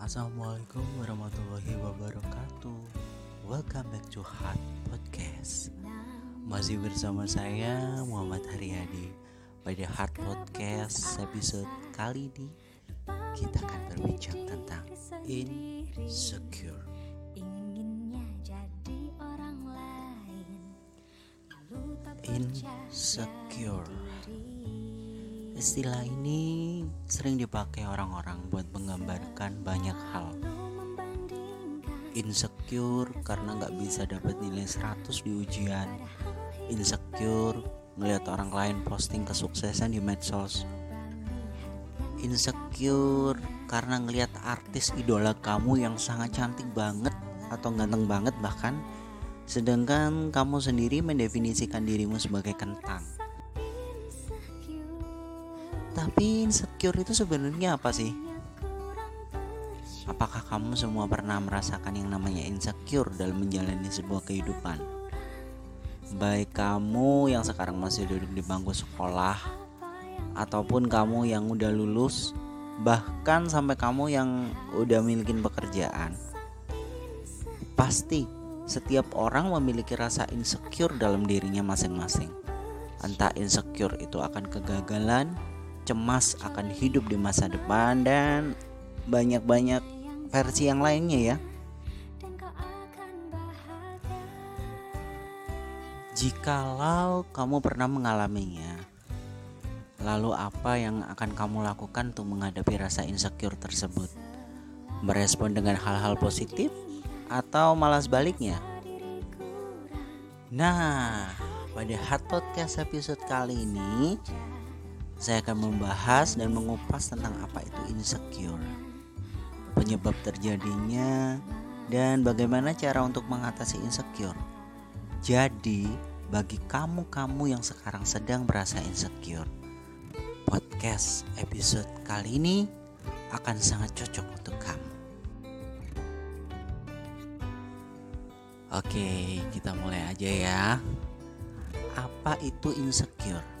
Assalamualaikum warahmatullahi wabarakatuh. Welcome back to Hot Podcast. Masih bersama saya Muhammad Haryadi. Pada Hot Podcast episode kali ini Kita akan berbincang tentang Insecure. Insecure Istilah ini sering dipakai orang-orang buat menggambarkan banyak hal. Insecure karena nggak bisa dapat nilai 100 di ujian. Insecure ngelihat orang lain posting kesuksesan di medsos. Insecure karena ngelihat artis idola kamu yang sangat cantik banget atau ganteng banget bahkan sedangkan kamu sendiri mendefinisikan dirimu sebagai kentang. Tapi insecure itu sebenarnya apa sih? Apakah kamu semua pernah merasakan yang namanya insecure dalam menjalani sebuah kehidupan? Baik kamu yang sekarang masih duduk di bangku sekolah ataupun kamu yang udah lulus, bahkan sampai kamu yang udah milikin pekerjaan. Pasti setiap orang memiliki rasa insecure dalam dirinya masing-masing. Entah insecure itu akan kegagalan, cemas akan hidup di masa depan dan banyak-banyak versi yang lainnya ya. Jikalau kamu pernah mengalaminya, lalu apa yang akan kamu lakukan untuk menghadapi rasa insecure tersebut? Merespon dengan hal-hal positif atau malah sebaliknya? Nah, pada Hot Podcast episode kali ini saya akan membahas dan mengupas tentang apa itu insecure, penyebab terjadinya, dan bagaimana cara untuk mengatasi insecure. Jadi, bagi kamu-kamu yang sekarang sedang merasa insecure, podcast episode kali ini akan sangat cocok untuk kamu. Oke, kita mulai aja ya. Apa itu insecure?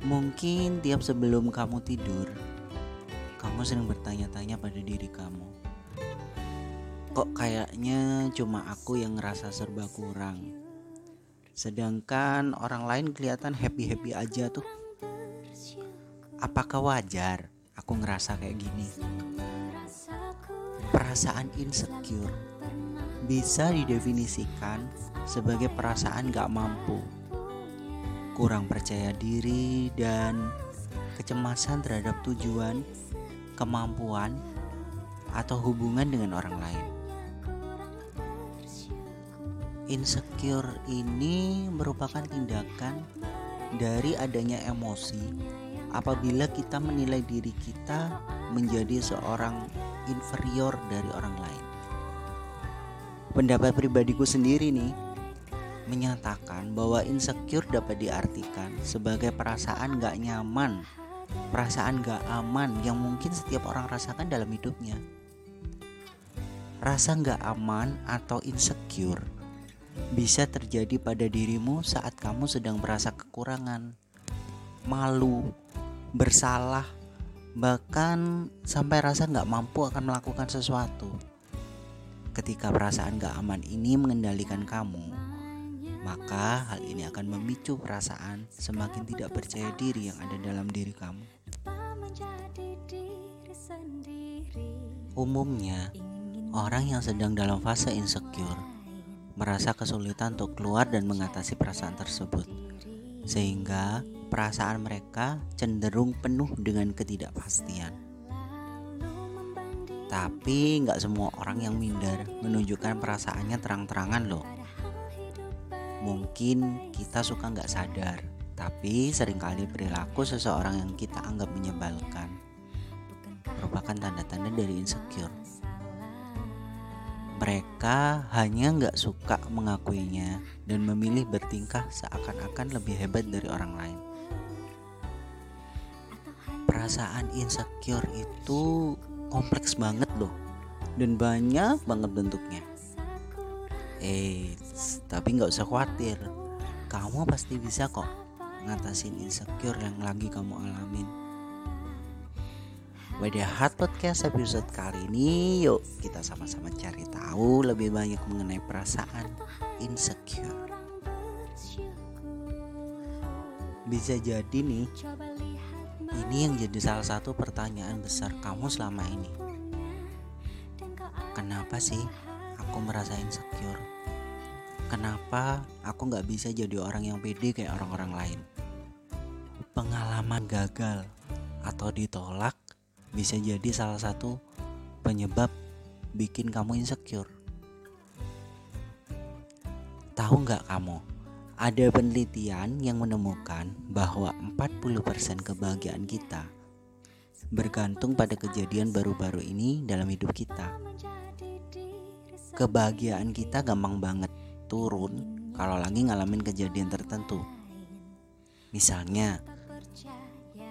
Mungkin tiap sebelum kamu tidur, kamu sering bertanya-tanya pada diri kamu. Kok kayaknya cuma aku yang ngerasa serba kurang. Sedangkan orang lain kelihatan happy-happy aja tuh. Apakah wajar aku ngerasa kayak gini? Perasaan insecure bisa didefinisikan sebagai perasaan gak mampu kurang percaya diri, dan kecemasan terhadap tujuan, kemampuan, atau hubungan dengan orang lain. Insecure ini merupakan tindakan dari adanya emosi apabila kita menilai diri kita menjadi seorang inferior dari orang lain. Pendapat pribadiku sendiri nih, menyatakan bahwa insecure dapat diartikan sebagai perasaan gak nyaman, perasaan gak aman yang mungkin setiap orang rasakan dalam hidupnya. Rasa gak aman atau insecure bisa terjadi pada dirimu saat kamu sedang merasa kekurangan, malu, bersalah, bahkan sampai rasa gak mampu akan melakukan sesuatu. Ketika perasaan gak aman ini mengendalikan kamu, maka hal ini akan memicu perasaan semakin tidak percaya diri yang ada dalam diri kamu. Umumnya, orang yang sedang dalam fase insecure merasa kesulitan untuk keluar dan mengatasi perasaan tersebut, sehingga perasaan mereka cenderung penuh dengan ketidakpastian. Tapi nggak semua orang yang minder menunjukkan perasaannya terang-terangan loh Mungkin kita suka nggak sadar, tapi sering kali perilaku seseorang yang kita anggap menyebalkan merupakan tanda-tanda dari insecure. Mereka hanya nggak suka mengakuinya dan memilih bertingkah seakan-akan lebih hebat dari orang lain. Perasaan insecure itu kompleks banget loh dan banyak banget bentuknya. Eh, tapi nggak usah khawatir. Kamu pasti bisa kok ngatasin insecure yang lagi kamu alamin. Hard Podcast episode kali ini Yuk kita sama-sama cari tahu lebih banyak mengenai perasaan insecure Bisa jadi nih Ini yang jadi salah satu pertanyaan besar kamu selama ini Kenapa sih aku merasa insecure? Kenapa aku gak bisa jadi orang yang pede kayak orang-orang lain? Pengalaman gagal atau ditolak bisa jadi salah satu penyebab bikin kamu insecure. Tahu nggak kamu? Ada penelitian yang menemukan bahwa 40% kebahagiaan kita bergantung pada kejadian baru-baru ini dalam hidup kita. Kebahagiaan kita gampang banget turun kalau lagi ngalamin kejadian tertentu. Misalnya,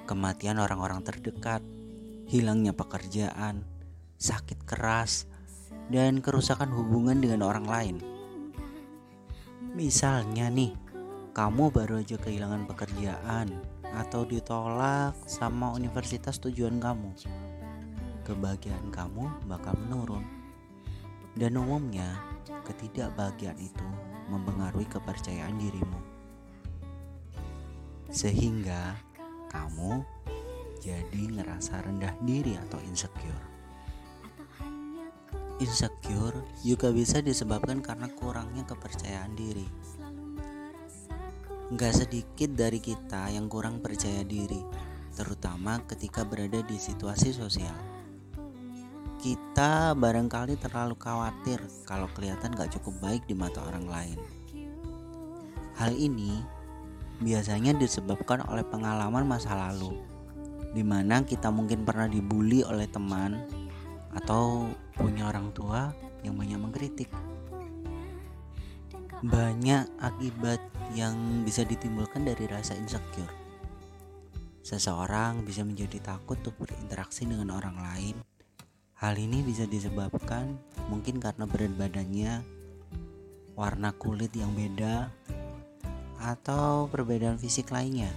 kematian orang-orang terdekat, hilangnya pekerjaan, sakit keras, dan kerusakan hubungan dengan orang lain. Misalnya nih, kamu baru aja kehilangan pekerjaan atau ditolak sama universitas tujuan kamu. Kebahagiaan kamu bakal menurun. Dan umumnya, ketidakbahagiaan itu mempengaruhi kepercayaan dirimu. Sehingga kamu jadi ngerasa rendah diri atau insecure. Insecure juga bisa disebabkan karena kurangnya kepercayaan diri. Gak sedikit dari kita yang kurang percaya diri, terutama ketika berada di situasi sosial. Kita barangkali terlalu khawatir kalau kelihatan gak cukup baik di mata orang lain. Hal ini biasanya disebabkan oleh pengalaman masa lalu, di mana kita mungkin pernah dibully oleh teman atau punya orang tua yang banyak mengkritik. Banyak akibat yang bisa ditimbulkan dari rasa insecure. Seseorang bisa menjadi takut untuk berinteraksi dengan orang lain. Hal ini bisa disebabkan mungkin karena berat badannya, warna kulit yang beda, atau perbedaan fisik lainnya.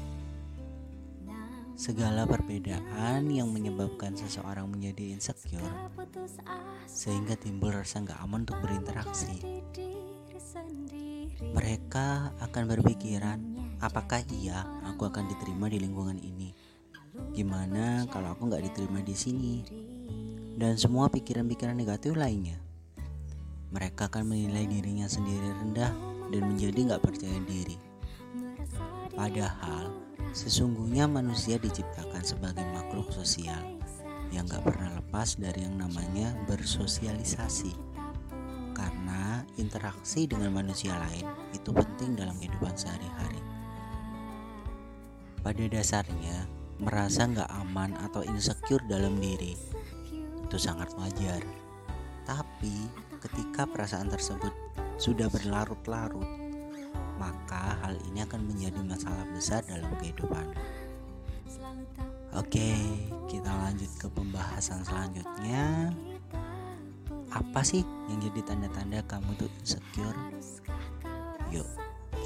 Segala perbedaan yang menyebabkan seseorang menjadi insecure sehingga timbul rasa nggak aman untuk berinteraksi. Mereka akan berpikiran, apakah iya aku akan diterima di lingkungan ini? Gimana kalau aku nggak diterima di sini? Dan semua pikiran-pikiran negatif lainnya. Mereka akan menilai dirinya sendiri rendah dan menjadi nggak percaya diri. Padahal sesungguhnya manusia diciptakan sebagai makhluk sosial yang gak pernah lepas dari yang namanya bersosialisasi. Karena interaksi dengan manusia lain itu penting dalam kehidupan sehari-hari. Pada dasarnya, merasa gak aman atau insecure dalam diri itu sangat wajar. Tapi ketika perasaan tersebut sudah berlarut-larut maka hal ini akan menjadi masalah besar dalam kehidupan. Oke, kita lanjut ke pembahasan selanjutnya. Apa sih yang jadi tanda-tanda kamu tuh insecure? Yuk,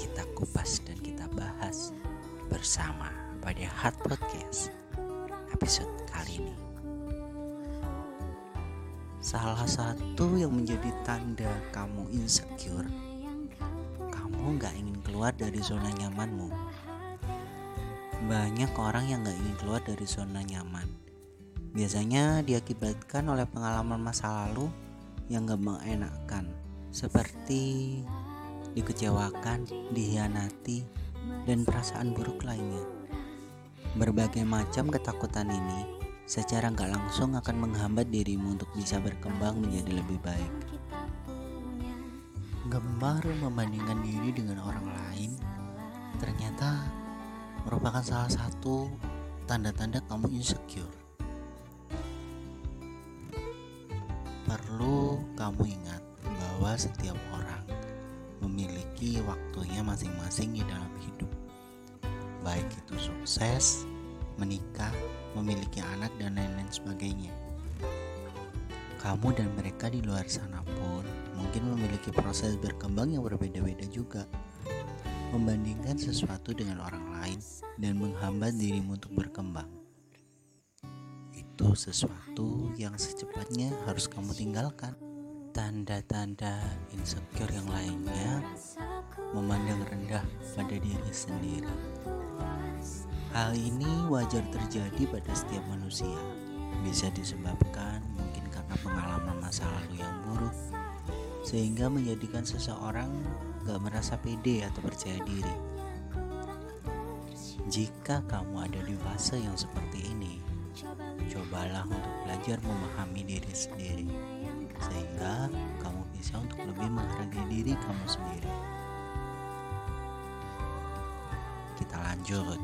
kita kupas dan kita bahas bersama pada Hard Podcast episode kali ini. Salah satu yang menjadi tanda kamu insecure kamu nggak ingin keluar dari zona nyamanmu. Banyak orang yang nggak ingin keluar dari zona nyaman. Biasanya diakibatkan oleh pengalaman masa lalu yang gak mengenakan, seperti dikecewakan, dihianati, dan perasaan buruk lainnya. Berbagai macam ketakutan ini secara nggak langsung akan menghambat dirimu untuk bisa berkembang menjadi lebih baik gemar membandingkan diri dengan orang lain ternyata merupakan salah satu tanda-tanda kamu insecure. Perlu kamu ingat bahwa setiap orang memiliki waktunya masing-masing di dalam hidup. Baik itu sukses, menikah, memiliki anak dan lain-lain sebagainya. Kamu dan mereka di luar sana pun mungkin memiliki proses berkembang yang berbeda-beda juga. Membandingkan sesuatu dengan orang lain dan menghambat dirimu untuk berkembang. itu sesuatu yang secepatnya harus kamu tinggalkan. Tanda-tanda insecure yang lainnya memandang rendah pada diri sendiri. Hal ini wajar terjadi pada setiap manusia. Bisa disebabkan mungkin karena pengalaman masa lalu yang buruk, sehingga menjadikan seseorang gak merasa pede atau percaya diri. Jika kamu ada di fase yang seperti ini, cobalah untuk belajar memahami diri sendiri sehingga kamu bisa untuk lebih menghargai diri kamu sendiri kita lanjut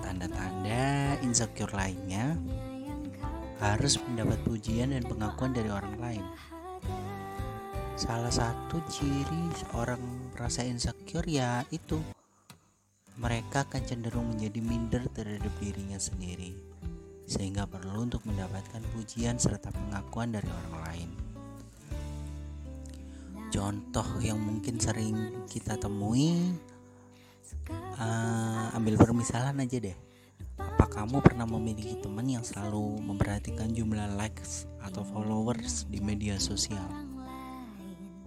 tanda-tanda insecure lainnya harus mendapat pujian dan pengakuan dari orang lain salah satu ciri seorang merasa insecure ya itu mereka akan cenderung menjadi minder terhadap dirinya sendiri sehingga perlu untuk mendapatkan pujian serta pengakuan dari orang lain. Contoh yang mungkin sering kita temui, uh, ambil permisalan aja deh. Apa kamu pernah memiliki teman yang selalu memperhatikan jumlah likes atau followers di media sosial?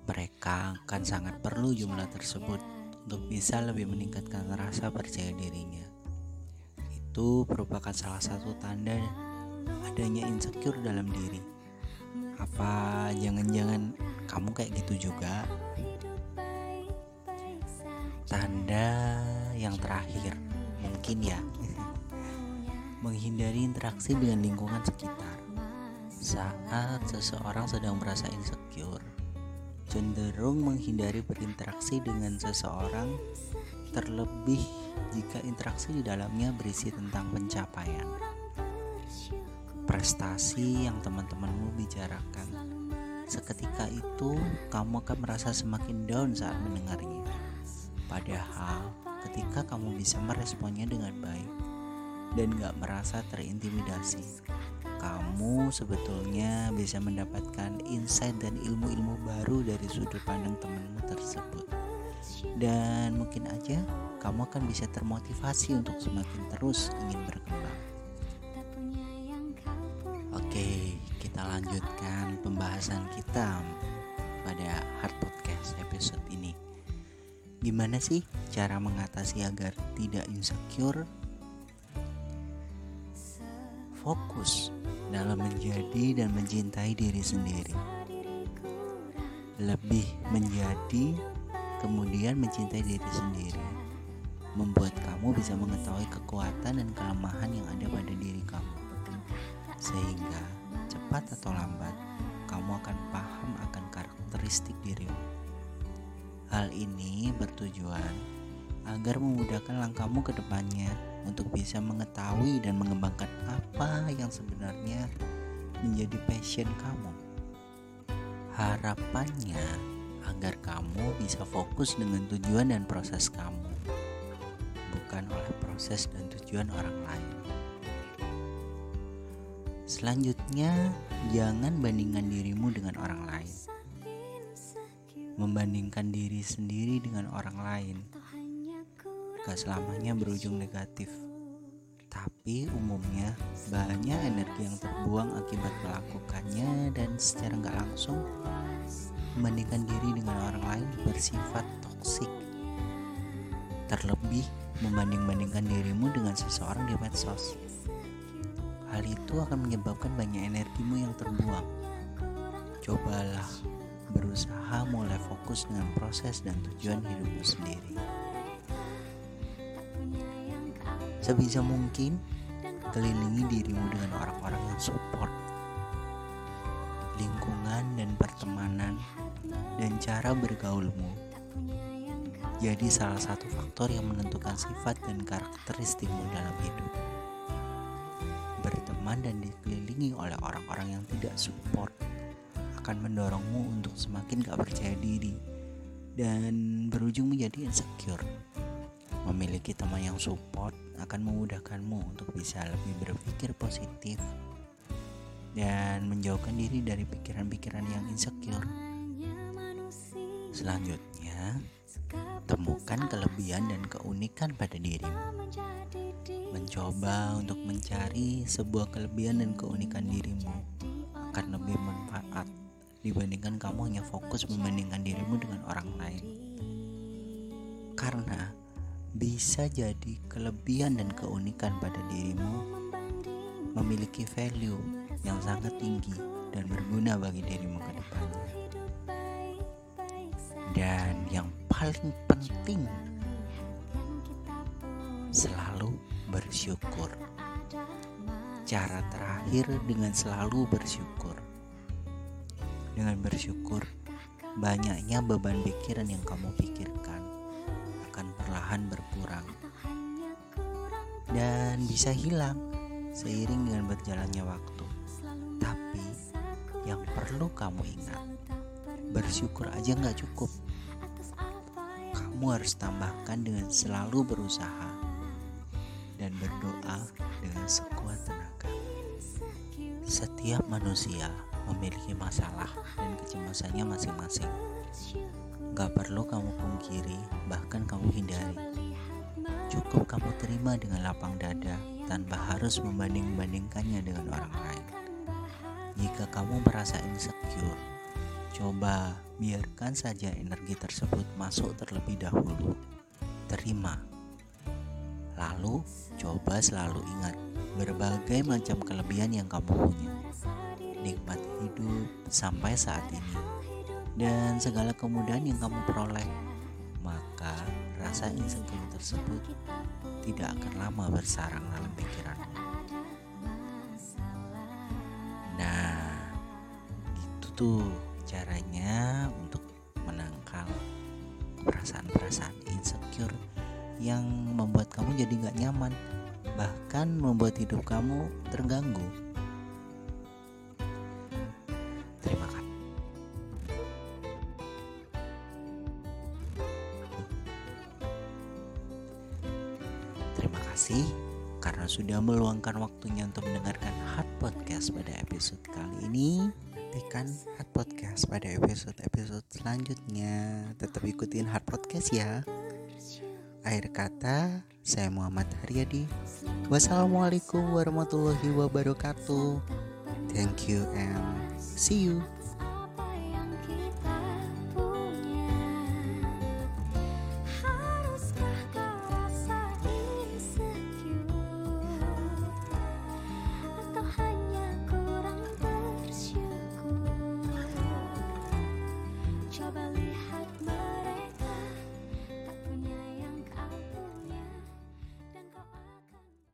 Mereka akan sangat perlu jumlah tersebut untuk bisa lebih meningkatkan rasa percaya dirinya itu merupakan salah satu tanda adanya insecure dalam diri. Apa jangan-jangan kamu kayak gitu juga? Tanda yang terakhir mungkin ya menghindari interaksi dengan lingkungan sekitar. Saat seseorang sedang merasa insecure, cenderung menghindari berinteraksi dengan seseorang terlebih jika interaksi di dalamnya berisi tentang pencapaian, prestasi yang teman-temanmu bicarakan. Seketika itu, kamu akan merasa semakin down saat mendengarnya. Padahal, ketika kamu bisa meresponnya dengan baik dan gak merasa terintimidasi, kamu sebetulnya bisa mendapatkan insight dan ilmu-ilmu baru dari sudut pandang temanmu tersebut dan mungkin aja kamu akan bisa termotivasi untuk semakin terus ingin berkembang. Oke, kita lanjutkan pembahasan kita pada Hard Podcast episode ini. Gimana sih cara mengatasi agar tidak insecure? Fokus dalam menjadi dan mencintai diri sendiri. Lebih menjadi kemudian mencintai diri sendiri membuat kamu bisa mengetahui kekuatan dan kelemahan yang ada pada diri kamu sehingga cepat atau lambat kamu akan paham akan karakteristik dirimu hal ini bertujuan agar memudahkan langkahmu ke depannya untuk bisa mengetahui dan mengembangkan apa yang sebenarnya menjadi passion kamu harapannya agar kamu bisa fokus dengan tujuan dan proses kamu, bukan oleh proses dan tujuan orang lain. Selanjutnya, jangan bandingkan dirimu dengan orang lain. Membandingkan diri sendiri dengan orang lain gak selamanya berujung negatif, tapi umumnya banyak energi yang terbuang akibat melakukannya dan secara gak langsung membandingkan diri dengan orang lain bersifat toksik. Terlebih membanding-bandingkan dirimu dengan seseorang di medsos. Hal itu akan menyebabkan banyak energimu yang terbuang. Cobalah berusaha mulai fokus dengan proses dan tujuan hidupmu sendiri. Sebisa mungkin, kelilingi dirimu dengan orang-orang yang support lingkungan dan pertemanan dan cara bergaulmu jadi salah satu faktor yang menentukan sifat dan karakteristikmu dalam hidup. Berteman dan dikelilingi oleh orang-orang yang tidak support akan mendorongmu untuk semakin gak percaya diri dan berujung menjadi insecure. Memiliki teman yang support akan memudahkanmu untuk bisa lebih berpikir positif dan menjauhkan diri dari pikiran-pikiran yang insecure. Selanjutnya, Temukan kelebihan dan keunikan pada dirimu. Mencoba untuk mencari sebuah kelebihan dan keunikan dirimu akan lebih manfaat dibandingkan kamu hanya fokus membandingkan dirimu dengan orang lain. Karena bisa jadi kelebihan dan keunikan pada dirimu memiliki value yang sangat tinggi dan berguna bagi dirimu ke depannya. Dan yang paling penting selalu bersyukur. Cara terakhir dengan selalu bersyukur. Dengan bersyukur, banyaknya beban pikiran yang kamu pikirkan akan perlahan berkurang dan bisa hilang seiring dengan berjalannya waktu. Tapi yang perlu kamu ingat, bersyukur aja nggak cukup kamu harus tambahkan dengan selalu berusaha dan berdoa dengan sekuat tenaga. Setiap manusia memiliki masalah dan kecemasannya masing-masing. Gak perlu kamu pungkiri, bahkan kamu hindari. Cukup kamu terima dengan lapang dada tanpa harus membanding-bandingkannya dengan orang lain. Jika kamu merasa insecure, Coba biarkan saja energi tersebut masuk terlebih dahulu. Terima. Lalu, coba selalu ingat berbagai macam kelebihan yang kamu punya. Nikmat hidup sampai saat ini dan segala kemudahan yang kamu peroleh. Maka rasa insecure tersebut tidak akan lama bersarang dalam pikiranmu. Nah, itu tuh caranya untuk menangkal perasaan-perasaan insecure yang membuat kamu jadi gak nyaman bahkan membuat hidup kamu terganggu sudah meluangkan waktunya untuk mendengarkan Hard Podcast pada episode kali ini nantikan Hard Podcast pada episode-episode selanjutnya. Tetap ikutin Hard Podcast ya. Akhir kata, saya Muhammad Haryadi. Wassalamualaikum warahmatullahi wabarakatuh. Thank you and see you.